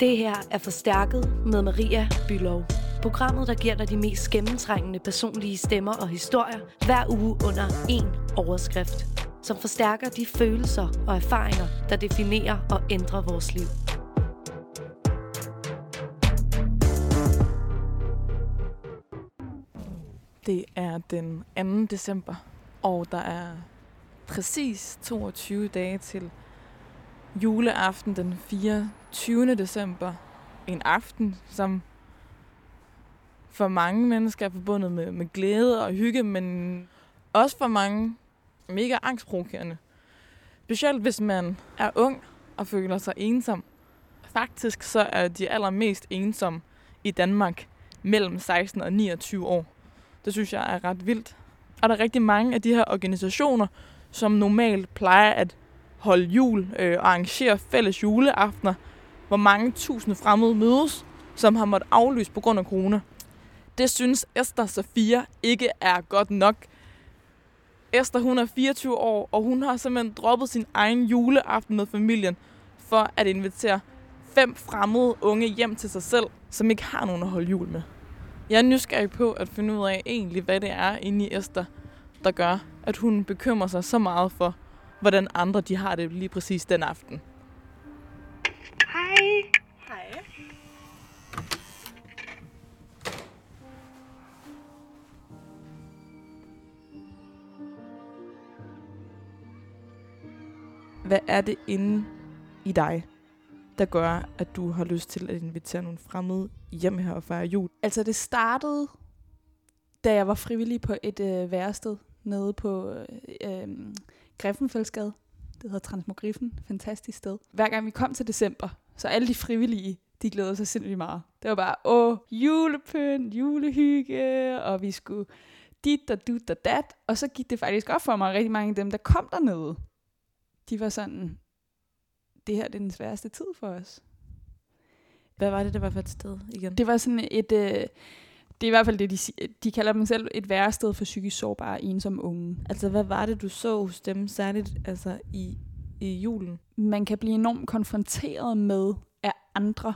Det her er Forstærket med Maria Bylov. Programmet, der giver dig de mest gennemtrængende personlige stemmer og historier hver uge under én overskrift, som forstærker de følelser og erfaringer, der definerer og ændrer vores liv. Det er den 2. december, og der er præcis 22 dage til juleaften den 24. december. En aften, som for mange mennesker er forbundet med, med glæde og hygge, men også for mange mega angstprovokerende. Specielt hvis man er ung og føler sig ensom. Faktisk så er de allermest ensomme i Danmark mellem 16 og 29 år. Det synes jeg er ret vildt. Og der er rigtig mange af de her organisationer, som normalt plejer at holde jul øh, og arrangere fælles juleaftener, hvor mange tusinde fremmede mødes, som har måttet aflyse på grund af corona. Det synes Esther Safia ikke er godt nok. Esther hun er 24 år, og hun har simpelthen droppet sin egen juleaften med familien for at invitere fem fremmede unge hjem til sig selv, som ikke har nogen at holde jul med. Jeg er nysgerrig på at finde ud af egentlig, hvad det er inde i Esther, der gør, at hun bekymrer sig så meget for, hvordan andre de har det lige præcis den aften. Hej. Hej. Hvad er det inde i dig, der gør, at du har lyst til at invitere nogle fremmede hjem her og fejre jul? Altså det startede, da jeg var frivillig på et øh, værested nede på øh, øh, Griffenfeldsgade. Det hedder Transmogriffen. Fantastisk sted. Hver gang vi kom til december, så alle de frivillige, de glædede sig sindssygt meget. Det var bare, åh, julepynt, julehygge, og vi skulle dit og dut og dat. Og så gik det faktisk op for mig, rigtig mange af dem, der kom dernede, de var sådan, det her det er den sværeste tid for os. Hvad var det, der var for et sted igen? Det var sådan et, øh, det er i hvert fald det, de, de kalder dem selv et værested for psykisk sårbare, ensomme unge. Altså, hvad var det, du så hos dem, særligt altså, i, i julen? Man kan blive enormt konfronteret med, at andre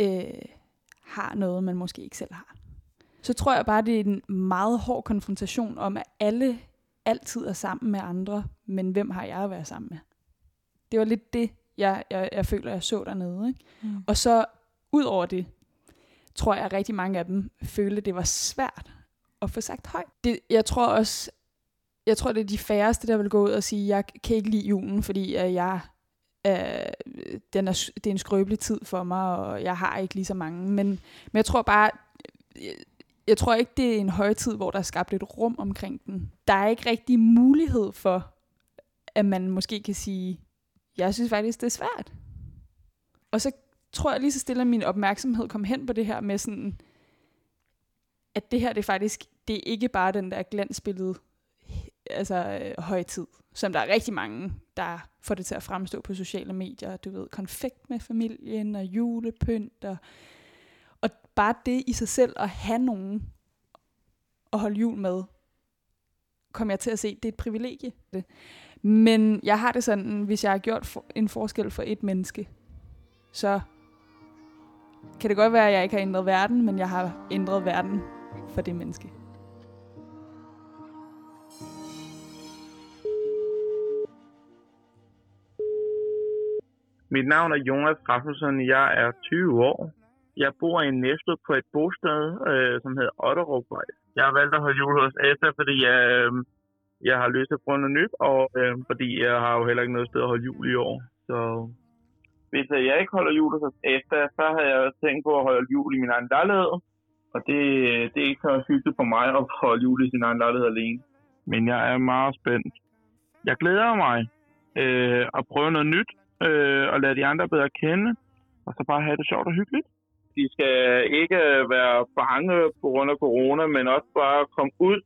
øh, har noget, man måske ikke selv har. Så tror jeg bare, det er en meget hård konfrontation om, at alle altid er sammen med andre, men hvem har jeg at være sammen med? Det var lidt det, jeg, jeg, jeg føler, jeg så dernede. Ikke? Mm. Og så ud over det, tror jeg, at rigtig mange af dem følte, det var svært at få sagt højt. Det, jeg tror også, jeg tror, det er de færreste, der vil gå ud og sige, jeg kan ikke lide julen, fordi at jeg, øh, den er, det er en skrøbelig tid for mig, og jeg har ikke lige så mange. Men, men jeg tror bare, jeg, jeg tror ikke, det er en højtid, hvor der er skabt et rum omkring den. Der er ikke rigtig mulighed for, at man måske kan sige, jeg synes faktisk, det er svært. Og så tror jeg lige så stille, at min opmærksomhed kom hen på det her med sådan, at det her det er faktisk, det er ikke bare den der glansbillede, altså øh, højtid, som der er rigtig mange, der får det til at fremstå på sociale medier. Du ved, konfekt med familien og julepynt og, og bare det i sig selv at have nogen at holde jul med, kom jeg til at se, det er et privilegie. Men jeg har det sådan, hvis jeg har gjort en forskel for et menneske, så kan det godt være, at jeg ikke har ændret verden, men jeg har ændret verden for det menneske. Mit navn er Jonas Rasmussen. Jeg er 20 år. Jeg bor i Næstved på et bosted, øh, som hedder Otterupvej. Jeg har valgt at holde jul hos Esther, fordi jeg, øh, jeg har lyst til at prøve noget nyt, og øh, fordi jeg har jo heller ikke noget sted at holde jul i år. Så hvis jeg ikke holder jul hos Asta, så har jeg tænkt på at holde jul i min egen lejlighed. Og det, det er ikke så hyggeligt for mig at holde jul i sin egen lejlighed alene. Men jeg er meget spændt. Jeg glæder mig øh, at prøve noget nyt, øh, og lade de andre bedre kende, og så bare have det sjovt og hyggeligt. De skal ikke øh, være bange på grund af corona, men også bare komme ud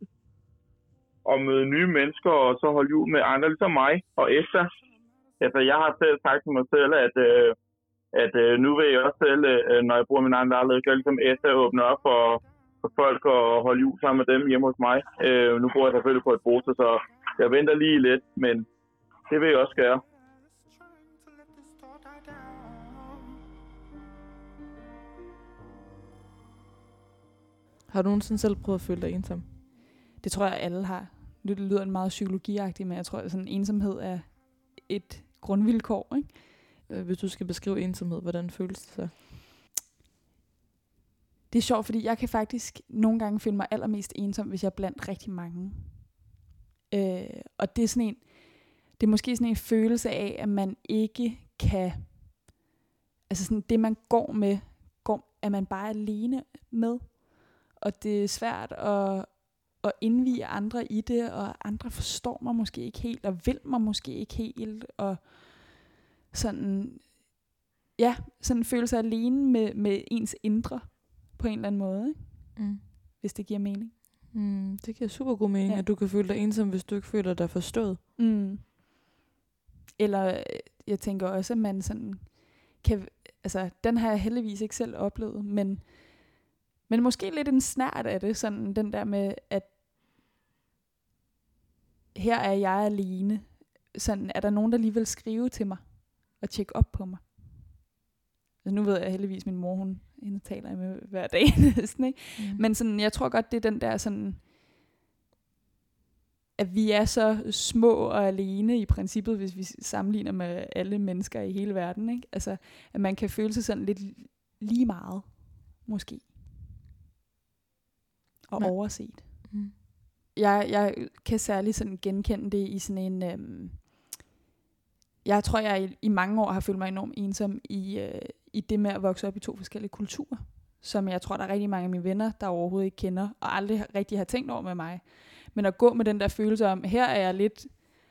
og møde nye mennesker, og så holde jul med andre, ligesom mig og Esther altså, jeg har selv sagt til mig selv, at, øh, at øh, nu vil jeg også selv, øh, når jeg bruger min egen lejlighed, gøre ligesom Esther åbne op for, for folk og holde jul sammen med dem hjemme hos mig. Øh, nu bor jeg selvfølgelig på et bose, så jeg venter lige lidt, men det vil jeg også gøre. Har du nogensinde selv prøvet at føle dig ensom? Det tror jeg, alle har. Det lyder meget psykologiagtigt, men jeg tror, at sådan ensomhed er et grundvilkår. Ikke? Øh, hvis du skal beskrive ensomhed, hvordan føles det så? Det er sjovt, fordi jeg kan faktisk nogle gange føle mig allermest ensom, hvis jeg er blandt rigtig mange. Øh, og det er sådan en, det er måske sådan en følelse af, at man ikke kan, altså sådan det man går med, går, er man bare alene med. Og det er svært at, at indvige andre i det, og andre forstår mig måske ikke helt, og vil mig måske ikke helt, og sådan, ja, sådan følelse af alene med, med ens indre, på en eller anden måde, ikke? Mm. hvis det giver mening. Mm, det giver super god mening, Ja. ja. at du kan føle dig ensom, hvis du ikke føler dig forstået. Mm. Eller øh, jeg tænker også, at man sådan kan, altså den har jeg heldigvis ikke selv oplevet, men, men måske lidt en snært af det, sådan den der med, at her er jeg alene. Sådan, er der nogen, der lige vil skrive til mig og tjekke op på mig? Altså, nu ved jeg heldigvis, at min mor, hun hende taler jeg med hver dag næsten, ikke? Mm. Men sådan, jeg tror godt, det er den der sådan, at vi er så små og alene i princippet, hvis vi sammenligner med alle mennesker i hele verden. Ikke? Altså, at man kan føle sig sådan lidt lige meget, måske. Og Men- overset. Jeg, jeg kan særligt sådan genkende det i sådan en... Øhm, jeg tror, jeg i, i mange år har følt mig enormt ensom i, øh, i det med at vokse op i to forskellige kulturer, som jeg tror, der er rigtig mange af mine venner, der overhovedet ikke kender, og aldrig rigtig har tænkt over med mig. Men at gå med den der følelse om, her er jeg lidt...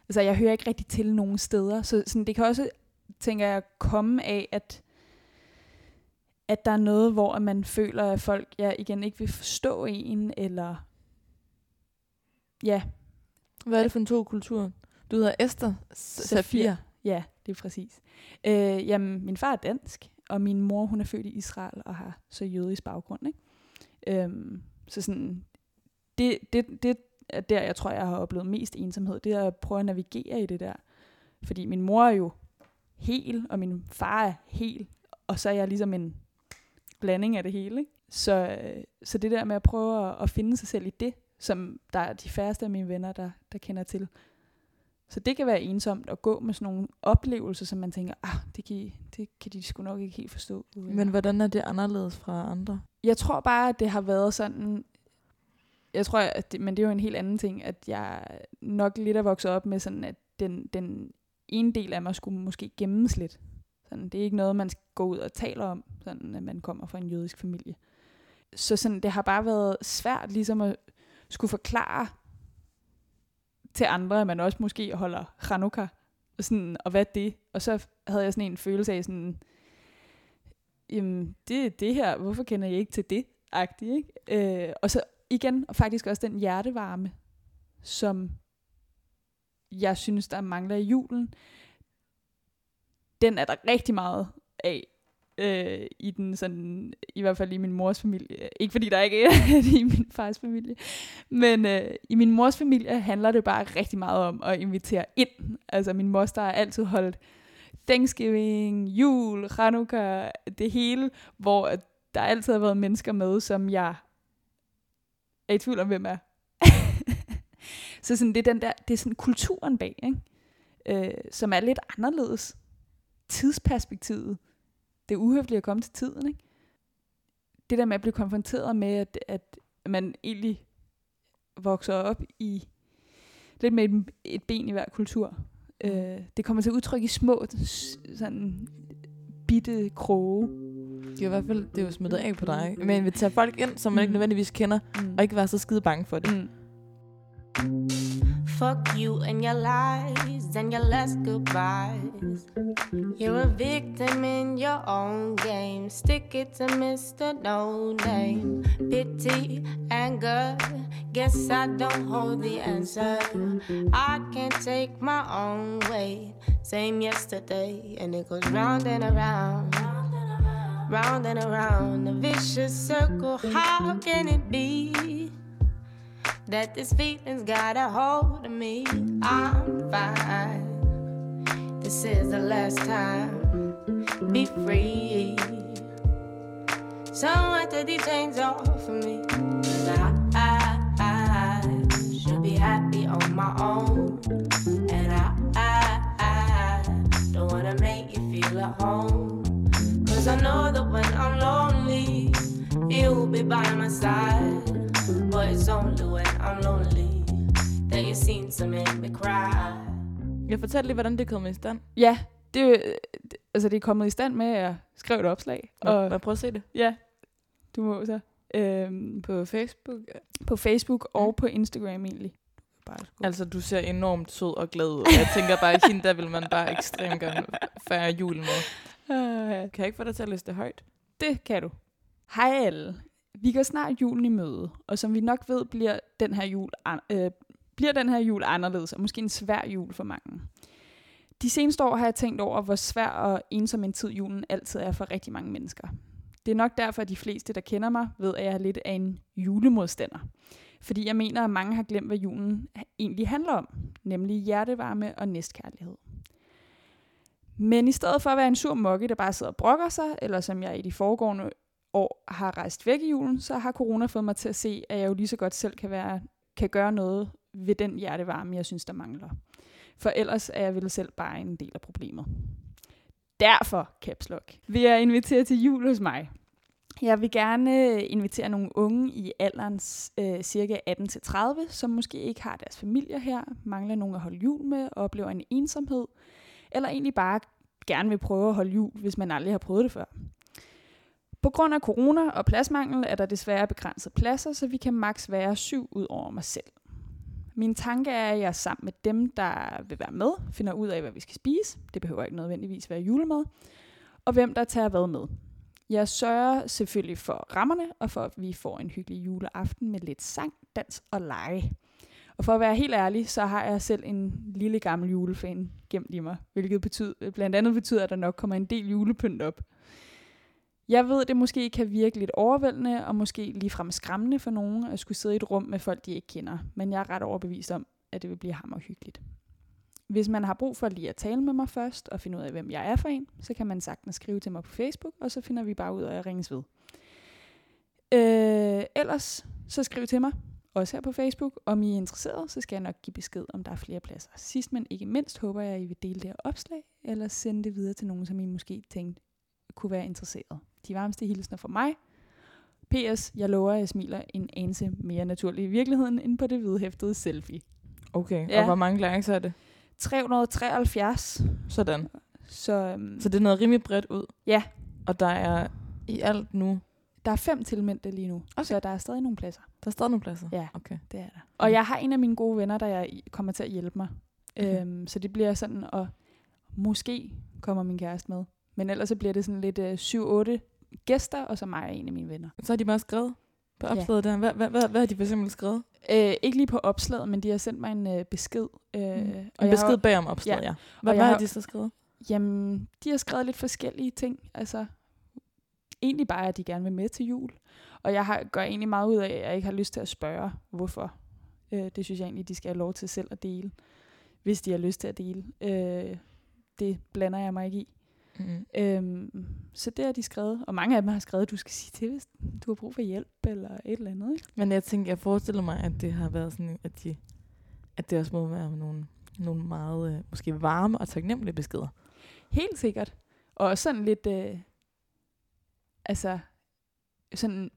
Altså, jeg hører ikke rigtig til nogen steder. Så sådan, det kan også, tænker jeg, komme af, at at der er noget, hvor at man føler, at folk ja, igen ikke vil forstå en, eller ja, Hvad er det for en to kulturer? Du hedder Esther Safir. Safir. Ja, det er præcis. Øh, jamen, min far er dansk, og min mor, hun er født i Israel og har så jødisk baggrund. Ikke? Øhm, så sådan, det, det, det er der, jeg tror, jeg har oplevet mest ensomhed. Det er at prøve at navigere i det der. Fordi min mor er jo hel, og min far er hel, og så er jeg ligesom en blanding af det hele. Ikke? Så, øh, så det der med at prøve at, at finde sig selv i det, som der er de færreste af mine venner, der, der kender til, så det kan være ensomt at gå med sådan nogle oplevelser, som man tænker, ah, det kan, det kan de sgu nok ikke helt forstå. Men hvordan er det anderledes fra andre? Jeg tror bare, at det har været sådan, jeg tror, at det, men det er jo en helt anden ting, at jeg nok lidt er vokset op med sådan, at den, den ene del af mig skulle måske gemmes lidt. Sådan, det er ikke noget, man skal gå ud og tale om, sådan, at man kommer fra en jødisk familie. Så sådan, det har bare været svært ligesom at skulle forklare til andre, at man også måske holder Hanukkah, og, sådan, og hvad det? Og så havde jeg sådan en følelse af sådan, jamen, det er det her, hvorfor kender jeg ikke til det? Agtigt, ikke? Øh, og så igen, og faktisk også den hjertevarme, som jeg synes, der mangler i julen, den er der rigtig meget af øh, i den sådan, i hvert fald i min mors familie. Ikke fordi der ikke er det i min fars familie, men øh, i min mors familie handler det bare rigtig meget om at invitere ind. Altså min moster har altid holdt Thanksgiving, jul, Hanukkah, det hele, hvor der altid har været mennesker med, som jeg er i tvivl om, hvem er. så sådan, det er, den der, det er sådan kulturen bag, ikke? Øh, som er lidt anderledes. Tidsperspektivet. Det er uhøfligt at komme til tiden. Ikke? Det der med at blive konfronteret med, at, at man egentlig vokser op i lidt med et, et ben i hver kultur. Øh, det kommer til udtryk i små, sådan bitte kroge. Det er i hvert fald det er jo smittet af på dig. Men invitere folk ind, som man ikke Mm. nødvendigvis kender, Mm. og ikke være så skide bange for det. Mm. Fuck you and your lies and your last goodbyes. You're a victim in your own game. Stick it to Mr. No Name. Pity, anger. Guess I don't hold the answer. I can't take my own way. Same yesterday, and it goes round and around. Round and around, a vicious circle. How can it be? that this feeling's got a hold of me. I'm fine. This is the last time. Be free. Someone take these chains off of me. Cause I, I, I should be happy on my own. And I, I, I don't wanna make you feel at home. Cause I know that when I'm lonely, you'll be by my side. But it's only when seem to make me cry. Jeg fortalte lige, hvordan det kom i stand. Ja, det, er jo- det, altså det er kommet i stand med, at jeg skrev et opslag. Og, Og og prøv at se det. ja, du må så. Øhm, På Facebook. på Facebook og Mm. på Instagram egentlig. Bare. Altså, du ser enormt sød og glad ud. og Jeg tænker bare, at hende der vil man bare ekstremt gerne fejre jul med. Øh, Kan jeg ikke få dig til at læse det højt? Det kan du. Hej alle. Vi går snart julen i møde, og som vi nok ved, bliver den her jul, an- øh, bliver den her jul anderledes, og måske en svær jul for mange. De seneste år har jeg tænkt over, hvor svær og ensom en tid julen altid er for rigtig mange mennesker. Det er nok derfor, at de fleste, der kender mig, ved, at jeg er lidt af en julemodstander. Fordi jeg mener, at mange har glemt, hvad julen egentlig handler om, nemlig hjertevarme og næstkærlighed. Men i stedet for at være en sur mokke, der bare sidder og brokker sig, eller som jeg i de foregående år har rejst væk i julen, så har corona fået mig til at se, at jeg jo lige så godt selv kan, være, kan gøre noget ved den hjertevarme, jeg synes, der mangler. For ellers er jeg vel selv bare en del af problemet. Derfor, Caps Lock, vil jeg invitere til jul hos mig. Jeg vil gerne øh, invitere nogle unge i alderen øh, cirka 18-30, som måske ikke har deres familier her, mangler nogen at holde jul med, og oplever en ensomhed, eller egentlig bare gerne vil prøve at holde jul, hvis man aldrig har prøvet det før. På grund af corona og pladsmangel er der desværre begrænset pladser, så vi kan maks være syv ud over mig selv. Min tanke er, at jeg sammen med dem, der vil være med, finder ud af, hvad vi skal spise. Det behøver ikke nødvendigvis være julemad. Og hvem der tager hvad med. Jeg sørger selvfølgelig for rammerne, og for at vi får en hyggelig juleaften med lidt sang, dans og lege. Og for at være helt ærlig, så har jeg selv en lille gammel julefan gemt i mig, hvilket betyder, blandt andet betyder, at der nok kommer en del julepynt op. Jeg ved, det måske kan virke lidt overvældende, og måske ligefrem skræmmende for nogen at skulle sidde i et rum med folk, de ikke kender, men jeg er ret overbevist om, at det vil blive hammerhyggeligt. Hvis man har brug for lige at tale med mig først, og finde ud af, hvem jeg er for en, så kan man sagtens skrive til mig på Facebook, og så finder vi bare ud af at ringes ved. Øh, ellers, så skriv til mig, også her på Facebook. Om I er interesseret, så skal jeg nok give besked, om der er flere pladser. Sidst, men ikke mindst, håber jeg, at I vil dele det her opslag, eller sende det videre til nogen, som I måske tænkte kunne være interesseret. De varmeste hilsner fra mig. P.S. Jeg lover, at jeg smiler en anelse mere naturligt i virkeligheden, end på det vedhæftede selfie. Okay, Ja. og hvor mange likes er det? 373. Sådan. Så øhm, Så det er noget rimelig bredt ud. Ja. Og der er i alt nu, der er fem tilmeldte lige nu, okay. så der er stadig nogle pladser. der er stadig nogle pladser. Ja. Okay. Det er der. Og jeg har en af mine gode venner, der jeg kommer til at hjælpe mig. Okay. Okay. Øhm, så det bliver sådan, og måske kommer min kæreste med. Men ellers så bliver det sådan lidt øh, 7-8 gæster, og så mig og en af mine venner. Så har de bare skrevet på Ja. opslaget der. Hvad, hvad, hvad, hvad har de for eksempel skrevet? Øh, ikke lige på opslaget, men de har sendt mig en øh, besked. Øh, Mm. og En jeg besked har, bag om opslaget, ja. Ja. Hvad, Og hvad har har- de så skrevet? Jamen, de har skrevet lidt forskellige ting. Altså, egentlig bare, at de gerne vil med til jul. Og jeg har, gør egentlig meget ud af, at jeg ikke har lyst til at spørge, hvorfor. Øh, det synes jeg egentlig, de skal have lov til selv at dele, hvis de har lyst til at dele. Øh, det blander jeg mig ikke i. Mm. Øhm, så det har de skrevet. Og mange af dem har skrevet, at du skal sige til, hvis du har brug for hjælp eller et eller andet. Ikke? Men jeg tænker, jeg forestiller mig, at det har været sådan, at, de, at det også må være nogle, nogle meget øh, måske varme og taknemmelige beskeder. Helt sikkert. Og sådan lidt, øh, altså, sådan,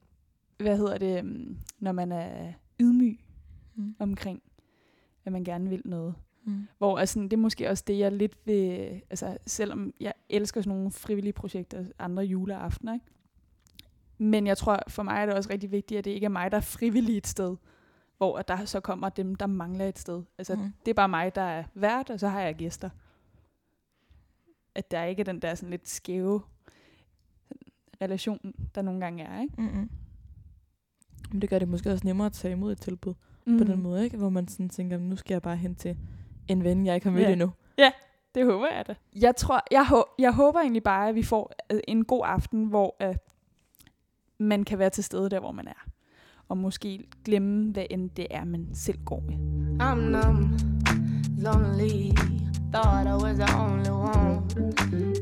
hvad hedder det, øhm, når man er ydmyg Mm. omkring, at man gerne vil noget. Mm. Hvor altså, det er måske også det, jeg lidt vil, altså selvom jeg elsker sådan nogle frivillige projekter, andre juleaftener, ikke? Men jeg tror, for mig er det også rigtig vigtigt, at det ikke er mig, der er frivillig et sted, hvor der så kommer dem, der mangler et sted. Altså, Mm. det er bare mig, der er vært, og så har jeg gæster. At der ikke er den der sådan lidt skæve relation, der nogle gange er, ikke? Mm-mm. Men det gør det måske også nemmere at tage imod et tilbud Mm. mm. på den måde, ikke? Hvor man sådan tænker, nu skal jeg bare hen til en ven, jeg ikke har mødt Ja. endnu. Det håber jeg da. Jeg, tror, jeg, hå- jeg håber egentlig bare, at vi får øh, en god aften, hvor øh, man kan være til stede der, hvor man er. Og måske glemme, hvad end det er, man selv går med. I'm numb, lonely. Thought I was the only one.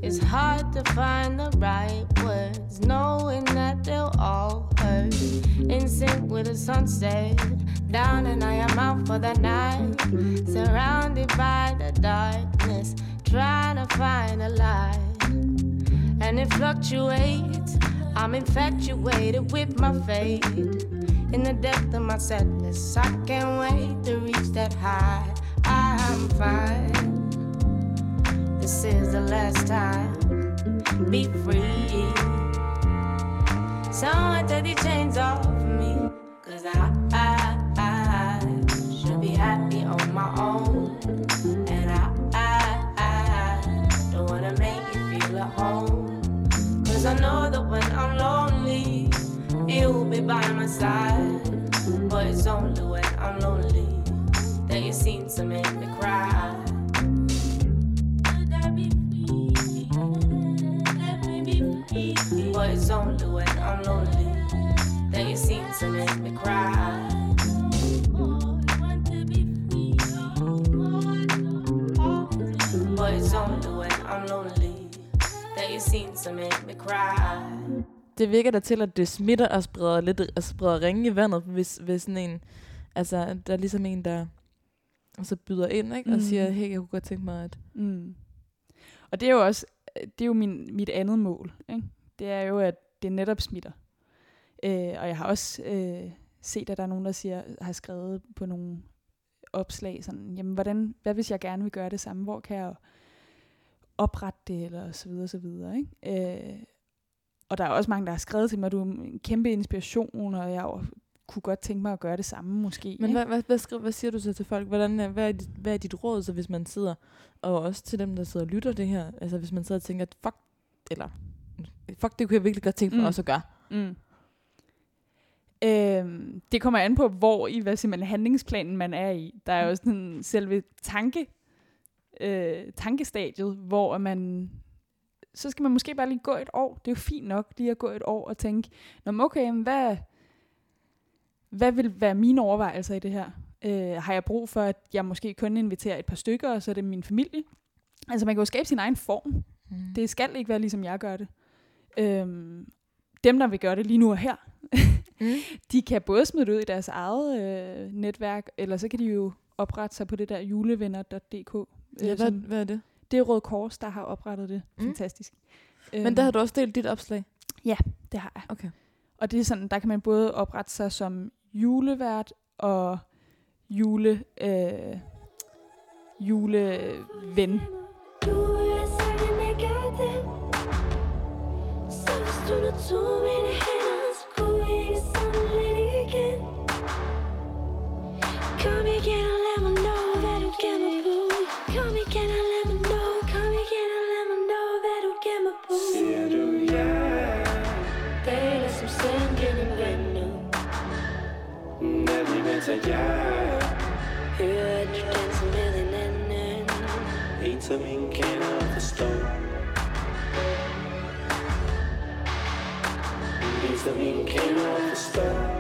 It's hard to find the right words, knowing that they'll all hurt. In sync with the sunset, down and I am out for the night. Surrounded by the darkness, trying to find a light. And it fluctuates I'm infatuated with my fate. In the depth of my sadness, I can't wait to reach that high. I'm fine. This is the last time. Be free. Someone take the chains off me. Cause I, I, I should be happy on my own. And I, I, I don't wanna make you feel at home. Cause I know that when I'm lonely, you'll be by my side. But it's only when I'm lonely that you seem to make me cry. Free. But it's only when I'm lonely that you seem to make me cry. But it's only when I'm lonely that you seem to make me cry. Det virker da til, at det smitter og spreder lidt og spreder ringe i vandet, hvis, hvis sådan en, altså der er ligesom en, der og så byder ind, ikke? Og Mm. siger, hey, jeg kunne godt tænke mig, at... Mm. Og det er jo også, det er jo min, mit andet mål. Ikke? Det er jo, at det netop smitter. Øh, og jeg har også øh, set, at der er nogen, der siger, har skrevet på nogle opslag, sådan, jamen, hvordan, hvad hvis jeg gerne vil gøre det samme? Hvor kan jeg oprette det, eller så videre, så videre. Ikke? Øh, og der er også mange, der har skrevet til mig, at du er en kæmpe inspiration, og jeg kunne godt tænke mig at gøre det samme måske. Men hvad, hvad, hvad, skriver, hvad siger du så til folk? Hvordan, er- hvad, er dit, hvad er dit råd, så hvis man sidder, og også til dem, der sidder og lytter det her, altså hvis man sidder og tænker, fuck, eller fuck, det kunne jeg virkelig godt tænke mig Mm. også at gøre. Mm. Øhm, det kommer an på, hvor i hvad siger man, handlingsplanen man er i. Der er jo sådan selve tanke, øh, tankestadiet, hvor man så skal man måske bare lige gå et år. Det er jo fint nok lige at gå et år og tænke, Nå, okay, men hvad, hvad vil være mine overvejelser i det her? Øh, har jeg brug for, at jeg måske kun inviterer et par stykker, og så er det min familie? Altså man kan jo skabe sin egen form. Mm. Det skal ikke være ligesom jeg gør det. Øhm, dem, der vil gøre det lige nu og her, Mm. de kan både smide det ud i deres eget øh, netværk, eller så kan de jo oprette sig på det der julevenner.dk. øh, Ja, hvad, som- hvad er det? Det er Røde Kors, der har oprettet det. Mm. Fantastisk. Men der har du også delt dit opslag. Det har jeg. Okay. Og det er sådan, der kan man både oprette sig som julevært og jule, øh, juleven. Du er hvis du nu tog mine hænder Skulle vi ikke sådan lidt igen Kom igen og lad mig know, hvad du gemmer på Kom igen og lad mig know Kom igen og lad mig know, hvad du gemmer på Siger du ja? Daler som sand gennem vandet Er vi med En som ingen kender og forstår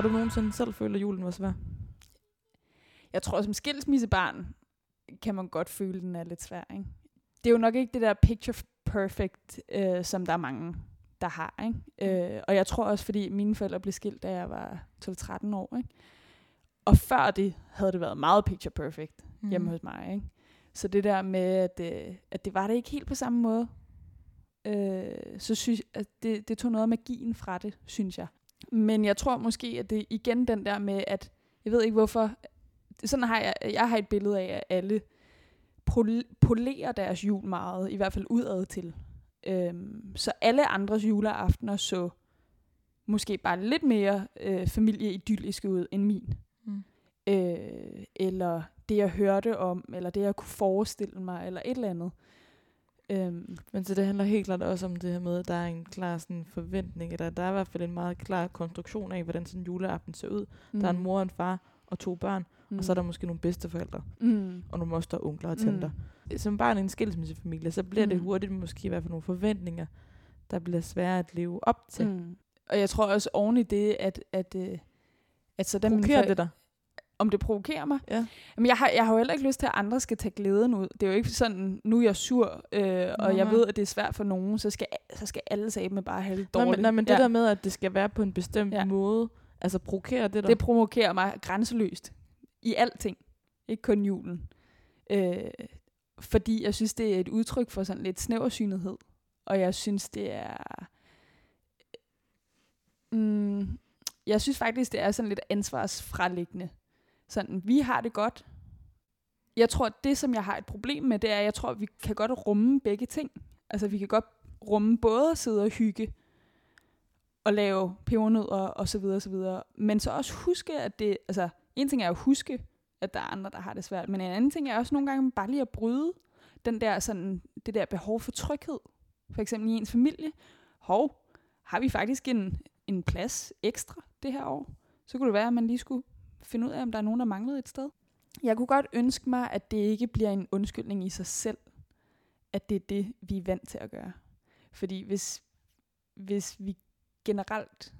Har du nogensinde selv følt, at julen var svær? Jeg tror, som skilsmissebarn kan man godt føle, at den er lidt svær. Ikke? Det er jo nok ikke det der picture perfect, øh, som der er mange, der har. Ikke? Øh, og jeg tror også, fordi mine forældre blev skilt, da jeg var 12-13 år. Ikke? Og før det havde det været meget picture perfect mm. hjemme hos mig. Ikke? Så det der med, at, øh, at det var det ikke helt på samme måde, øh, så synes at det, det tog noget af magien fra det, synes jeg. Men jeg tror måske, at det igen den der med, at jeg ved ikke hvorfor, sådan har jeg, jeg har et billede af, at alle pol- polerer deres jul meget, i hvert fald udad til. Øhm, så alle andres juleaftener så måske bare lidt mere øh, familieidylliske ud end min. Mm. Øh, eller det, jeg hørte om, eller det, jeg kunne forestille mig, eller et eller andet. Øhm, Men så det handler helt klart også om det her med, at der er en klar sådan, forventning, eller der er i hvert fald en meget klar konstruktion af, hvordan sådan en juleaften ser ud. Mm. Der er en mor og en far og to børn, mm. og så er der måske nogle bedsteforældre, mm. og nogle moster, onkler og tanter. Mm. Som barn i en skilsmissefamilie, så bliver mm. det Mm. hurtigt måske i hvert fald nogle forventninger, der bliver svære at leve op til. Mm. Mm. og jeg tror også oven i det, at, at, øh, at så da mine det dig? Om det provokerer mig. Ja. Jamen, jeg, har, jeg har jo heller ikke lyst til, at andre skal tage glæden ud. Det er jo ikke sådan, nu er jeg sur, øh, og jeg Nej. ved, at det er svært for nogen, så skal, så skal alle sige med bare have det Nej, dårligt. men, nej, men det ja. der med, at det skal være på en bestemt Ja. måde, altså provokerer det dig? Det provokerer mig grænseløst. I alting. Ikke kun julen. Øh, fordi jeg synes, det er et udtryk for sådan lidt snæversynethed. Og jeg synes, det er... Mm, jeg synes faktisk, det er sådan lidt ansvarsfralæggende. Sådan, vi har det godt. Jeg tror, at det, som jeg har et problem med, det er, at jeg tror, at vi kan godt rumme begge ting. Altså, vi kan godt rumme både at sidde og hygge, og lave pebernødder og så videre og så videre. Men så også huske, at det, altså en ting er at huske, at der er andre, der har det svært, men en anden ting er også nogle gange bare lige at bryde den der sådan, det der behov for tryghed. For eksempel i ens familie. Hov, har vi faktisk en, en plads ekstra det her år? Så kunne det være, at man lige skulle finde ud af, om der er nogen, der manglede et sted. Jeg kunne godt ønske mig, at det ikke bliver en undskyldning i sig selv, at det er det, vi er vant til at gøre. Fordi hvis, hvis vi generelt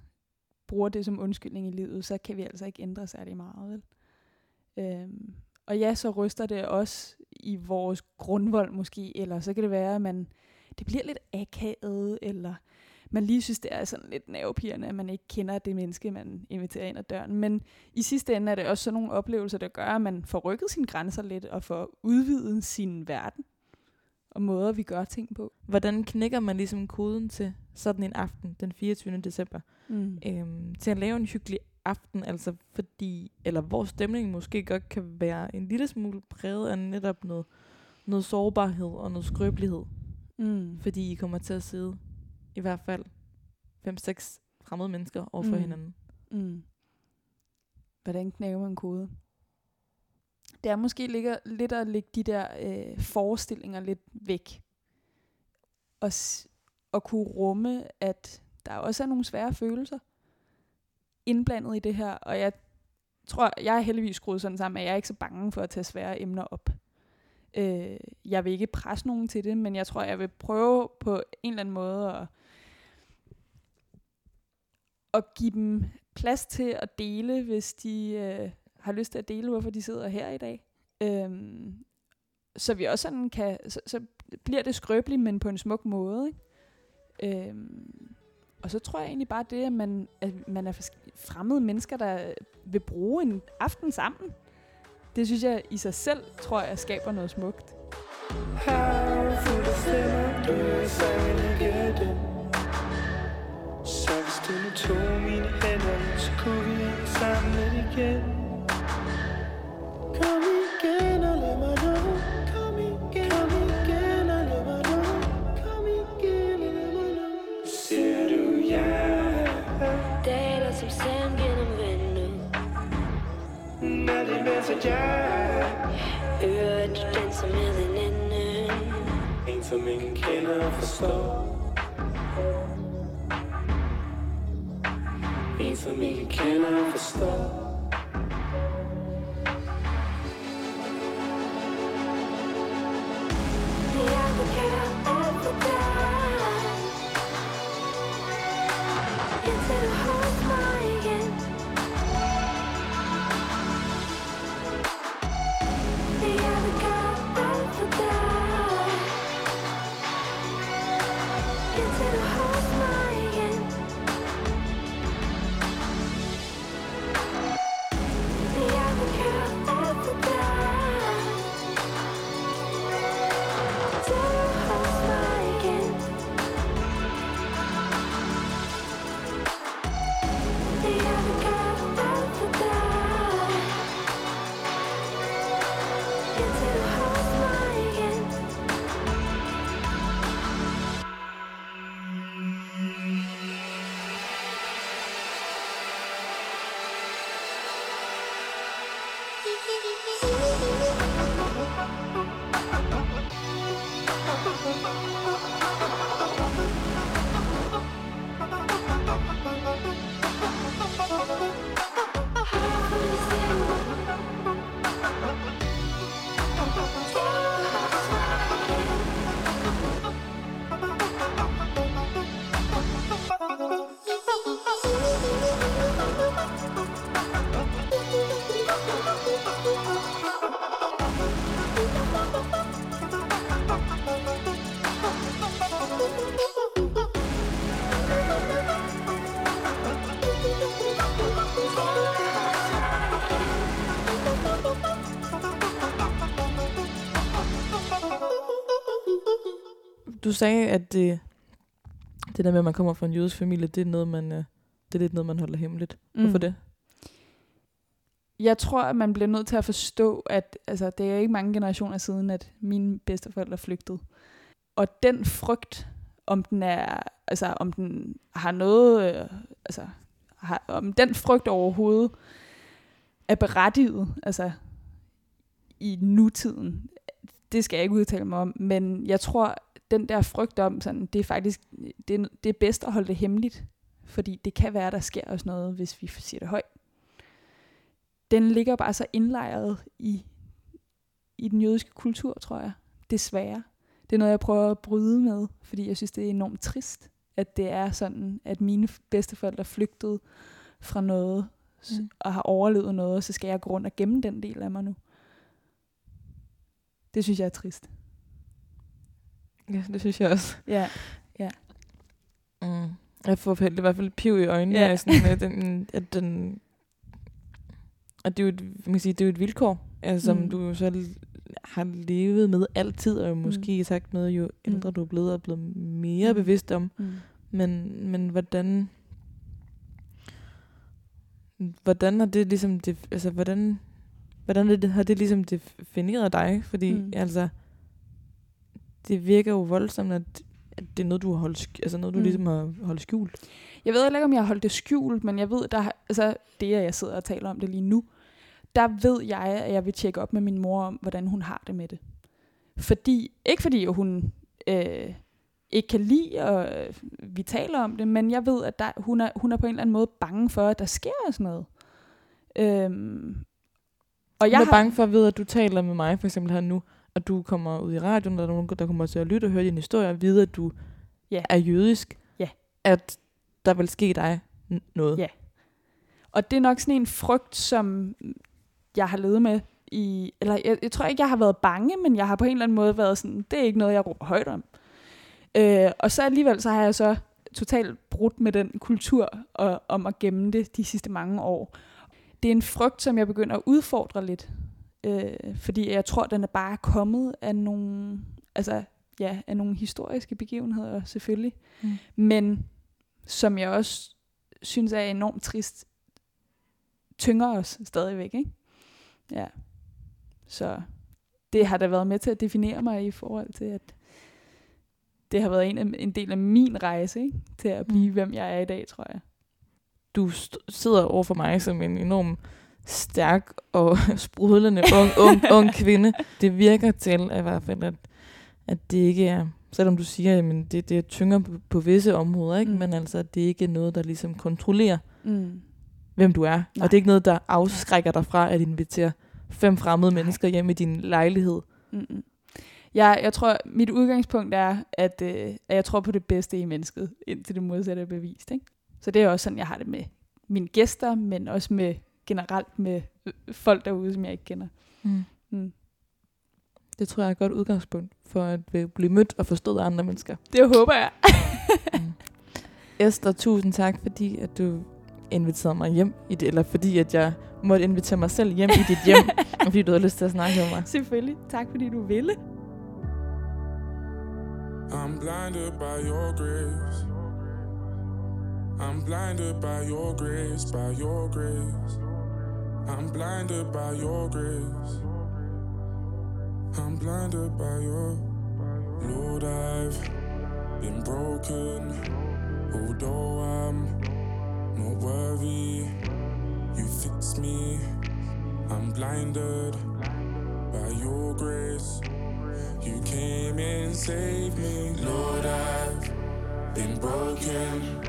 bruger det som undskyldning i livet, så kan vi altså ikke ændre særlig meget. Vel? Øhm, og ja, så ryster det også i vores grundvold måske, eller så kan det være, at man, det bliver lidt akavet, eller man lige synes, det er sådan lidt nervepirrende, at man ikke kender det menneske, man inviterer ind ad døren. Men i sidste ende er det også sådan nogle oplevelser, der gør, at man får rykket sine grænser lidt, og får udvidet sin verden, og måder, vi gør ting på. Hvordan knækker man ligesom koden til sådan en aften den 24. december? Mm. Øhm, til at lave en hyggelig aften, altså fordi, eller hvor stemningen måske godt kan være en lille smule præget af netop noget, noget sårbarhed og noget skrøbelighed. Mm. Fordi I kommer til at sidde i hvert fald 5-6 fremmede mennesker over for Mm. mm. hinanden. Mm. Hvordan knækker man kode? Det er måske ligger, lidt at lægge de der øh, forestillinger lidt væk. Og, s- og kunne rumme, at der også er nogle svære følelser indblandet i det her. Og jeg tror, jeg er heldigvis skruet sådan sammen, at jeg er ikke så bange for at tage svære emner op. Øh, jeg vil ikke presse nogen til det, men jeg tror, jeg vil prøve på en eller anden måde at at give dem plads til at dele, hvis de øh, har lyst til at dele, hvorfor de sidder her i dag. Øhm, så vi også sådan kan, så, så bliver det skrøbeligt, men på en smuk måde. Ikke? Øhm, og så tror jeg egentlig bare det, at man, at man er fremmede mennesker, der vil bruge en aften sammen. Det synes jeg i sig selv, tror jeg, skaber noget smukt. How tog mine hænder Så kunne vi sammen lidt igen. Kom igen og lad mig nå. Kom igen, kom igen og lad mig nå. Kom igen og lad mig nå. Siger du ja Daler som sand gennem vandet. Når det venter jeg Hører at du danser med en anden En som ingen kender og forstår en som kender og forstår. Du sagde, at det, det der med, at man kommer fra en jødisk familie, det er noget, man, øh, det er lidt noget, man holder hemmeligt. Mm. Hvorfor det? Jeg tror, at man bliver nødt til at forstå, at altså, det er ikke mange generationer siden, at mine bedsteforældre flygtede. Og den frygt, om den er, altså om den har noget, øh, altså har, om den frygt overhovedet er berettiget, altså i nutiden, det skal jeg ikke udtale mig om, men jeg tror, den der frygt om, sådan, det er faktisk, det er, det er bedst at holde det hemmeligt, fordi det kan være, der sker også noget, hvis vi siger det højt. Den ligger bare så indlejret i, i den jødiske kultur, tror jeg. Desværre. Det er noget, jeg prøver at bryde med, fordi jeg synes, det er enormt trist, at det er sådan, at mine bedsteforældre flygtede fra noget, mm. og har overlevet noget, og så skal jeg gå rundt og gemme den del af mig nu. Det synes jeg er trist. Ja, det synes jeg også. Ja, ja. Mm. Jeg får helt, i hvert fald piv i øjnene, Ja. sådan, at den, at den at det er jo et, man kan sige, det er jo et vilkår, altså, som Mm. du jo selv har levet med altid, og måske Mm. sagt med, jo ældre Mm. du er blevet, er blevet mere Mm. bevidst om. Mm. Men, men hvordan, hvordan har det ligesom, det, altså hvordan, hvordan er det, har det ligesom defineret dig? Fordi Mm. mm. altså, det virker jo voldsomt, at, at det er noget, du har holdt, sk- altså noget, du Mm. ligesom har holdt skjult. Jeg ved heller ikke, om jeg har holdt det skjult, men jeg ved, der, altså det, at jeg sidder og taler om det lige nu, der ved jeg, at jeg vil tjekke op med min mor om, hvordan hun har det med det. Fordi, ikke fordi hun øh, ikke kan lide, og øh, vi taler om det, men jeg ved, at der, hun, er, hun er på en eller anden måde bange for, at der sker sådan noget. Øhm, og Jeg jeg er har, bange for at vide, at du taler med mig, for eksempel her nu, og du kommer ud i radioen, og der er nogen, der kommer til at lytte og høre din historie, og vide, at du Ja. er jødisk. Ja. At der vil ske dig noget. Ja. Og det er nok sådan en frygt, som jeg har levet med i, eller jeg, jeg tror ikke, jeg har været bange, men jeg har på en eller anden måde været sådan, det er ikke noget, jeg råber højt om. Øh, og så alligevel, så har jeg så totalt brudt med den kultur og, om at gemme det de sidste mange år. Det er en frygt, som jeg begynder at udfordre lidt, øh, fordi jeg tror, den er bare kommet af nogle, altså, ja, af nogle historiske begivenheder selvfølgelig, Mm. men som jeg også synes er enormt trist, tynger os stadigvæk, ikke? Ja. Så det har da været med til at definere mig i forhold til, at det har været en, en del af min rejse, ikke? Til at blive, Mm. hvem jeg er i dag, tror jeg. Du st- sidder over for mig som en enorm stærk og sprudlende ung, ung, ung kvinde. Det virker til, i hvert fald, at, at det ikke er, selvom du siger, at det, det er tynger på, på visse områder, ikke? Mm. Men altså, at det ikke er noget, der ligesom kontrollerer, Mm. hvem du er. Nej. Og det er ikke noget, der afskrækker dig fra at invitere fem fremmede mennesker hjem i din lejlighed. Mm-mm. Jeg, jeg tror, mit udgangspunkt er, at, øh, at jeg tror på det bedste i mennesket, indtil det modsatte er bevist. Ikke? Så det er også sådan, jeg har det med mine gæster, men også med generelt med folk derude, som jeg ikke kender. Mm. Mm. Det tror jeg er et godt udgangspunkt for at øh, blive mødt og forstået af andre mennesker. Det håber jeg. Mm. Esther, tusind tak, fordi at du inviterede mig hjem i det, eller fordi at jeg måtte invitere mig selv hjem i dit hjem, og fordi du havde lyst til at snakke med mig. Selvfølgelig. Tak fordi du ville. I'm blinded by your grace. I'm blinded by your grace, by your grace. I'm blinded by your grace. I'm blinded by your Lord, I've been broken. Although I'm not worthy, you fix me. I'm blinded by your grace. You came and saved me. Lord, I've been broken.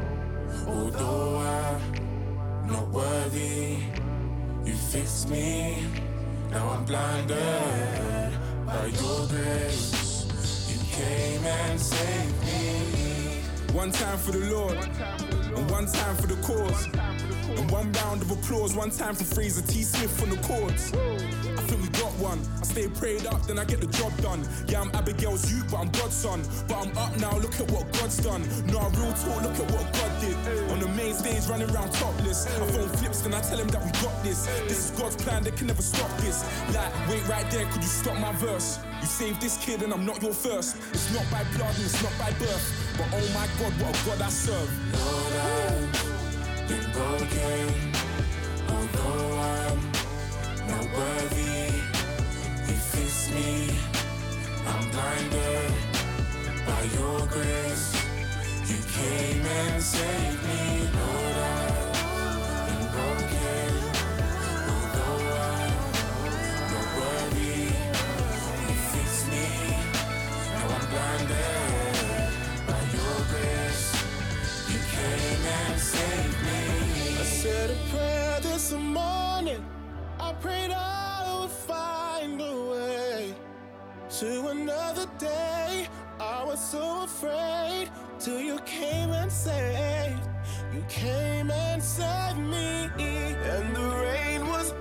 Although I'm not worthy, you fixed me. Now I'm blinded by your grace. You came and saved me. One time for the Lord, and one time for the cause. And one round of applause, one time for Fraser T. Smith on the chords. One. I stay prayed up, then I get the job done. Yeah, I'm Abigail's youth, but I'm God's son. But I'm up now, look at what God's done. No, real talk, look at what God did. On the main stage, running around topless. I phone flips, then I tell him that we got this. This is God's plan, they can never stop this. Like, wait right there, could you stop my verse? You saved this kid, and I'm not your first. It's not by blood, and it's not by birth. But oh my God, what a God I serve. Lord, I've been broken. By your grace. You came and saved me. Me. Now I'm blinded by your grace. You came and saved me. I said a prayer this morning. I prayed I would find a way to another day. Was so afraid till you came and saved. You came and saved me, and the rain was